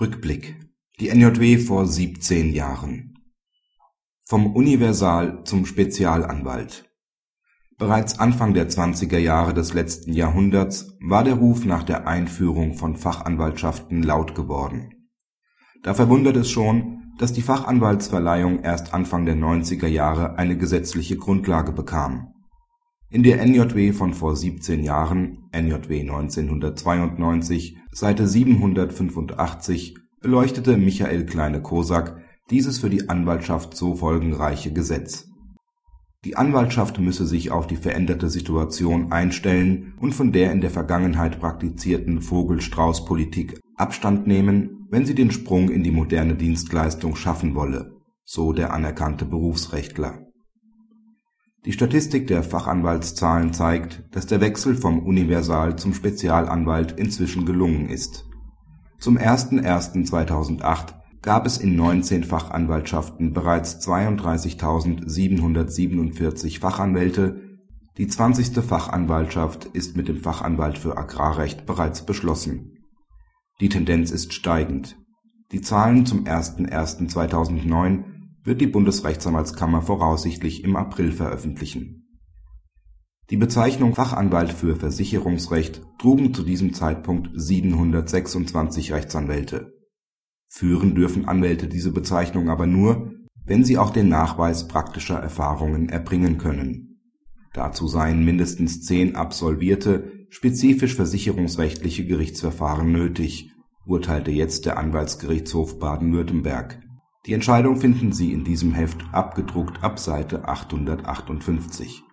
Rückblick Die NJW vor 17 Jahren Vom Universal - zum Spezialanwalt Bereits Anfang der 20er Jahre des letzten Jahrhunderts war der Ruf nach der Einführung von Fachanwaltschaften laut geworden. Da verwundert es schon, dass die Fachanwaltsverleihung erst Anfang der 90er Jahre eine gesetzliche Grundlage bekam. In der NJW von vor 17 Jahren (NJW 1992, Seite 785) beleuchtete Michael Kleine-Kosak dieses für die Anwaltschaft so folgenreiche Gesetz. Die Anwaltschaft müsse sich auf die veränderte Situation einstellen und von der in der Vergangenheit praktizierten Vogel-Strauß-Politik Abstand nehmen, wenn sie den Sprung in die moderne Dienstleistung schaffen wolle, so der anerkannte Berufsrechtler die Statistik der Fachanwaltszahlen zeigt, dass der Wechsel vom Universal - zum Spezialanwalt inzwischen gelungen ist. Zum 01.01.2008 gab es in 19 Fachanwaltschaften bereits 32.747 Fachanwälte, die 20. Fachanwaltschaft ist mit dem Fachanwalt für Agrarrecht bereits beschlossen. Die Tendenz ist steigend. Die Zahlen zum 01.01.2009 wird die Bundesrechtsanwaltskammer voraussichtlich im April veröffentlichen. Die Bezeichnung Fachanwalt für Versicherungsrecht trugen zu diesem Zeitpunkt 726 Rechtsanwälte. Führen dürfen Anwälte diese Bezeichnung aber nur, wenn sie auch den Nachweis praktischer Erfahrungen erbringen können. Dazu seien mindestens zehn absolvierte, spezifisch versicherungsrechtliche Gerichtsverfahren nötig, urteilte jetzt der Anwaltsgerichtshof Baden-Württemberg die Entscheidung finden Sie in diesem Heft abgedruckt ab Seite 858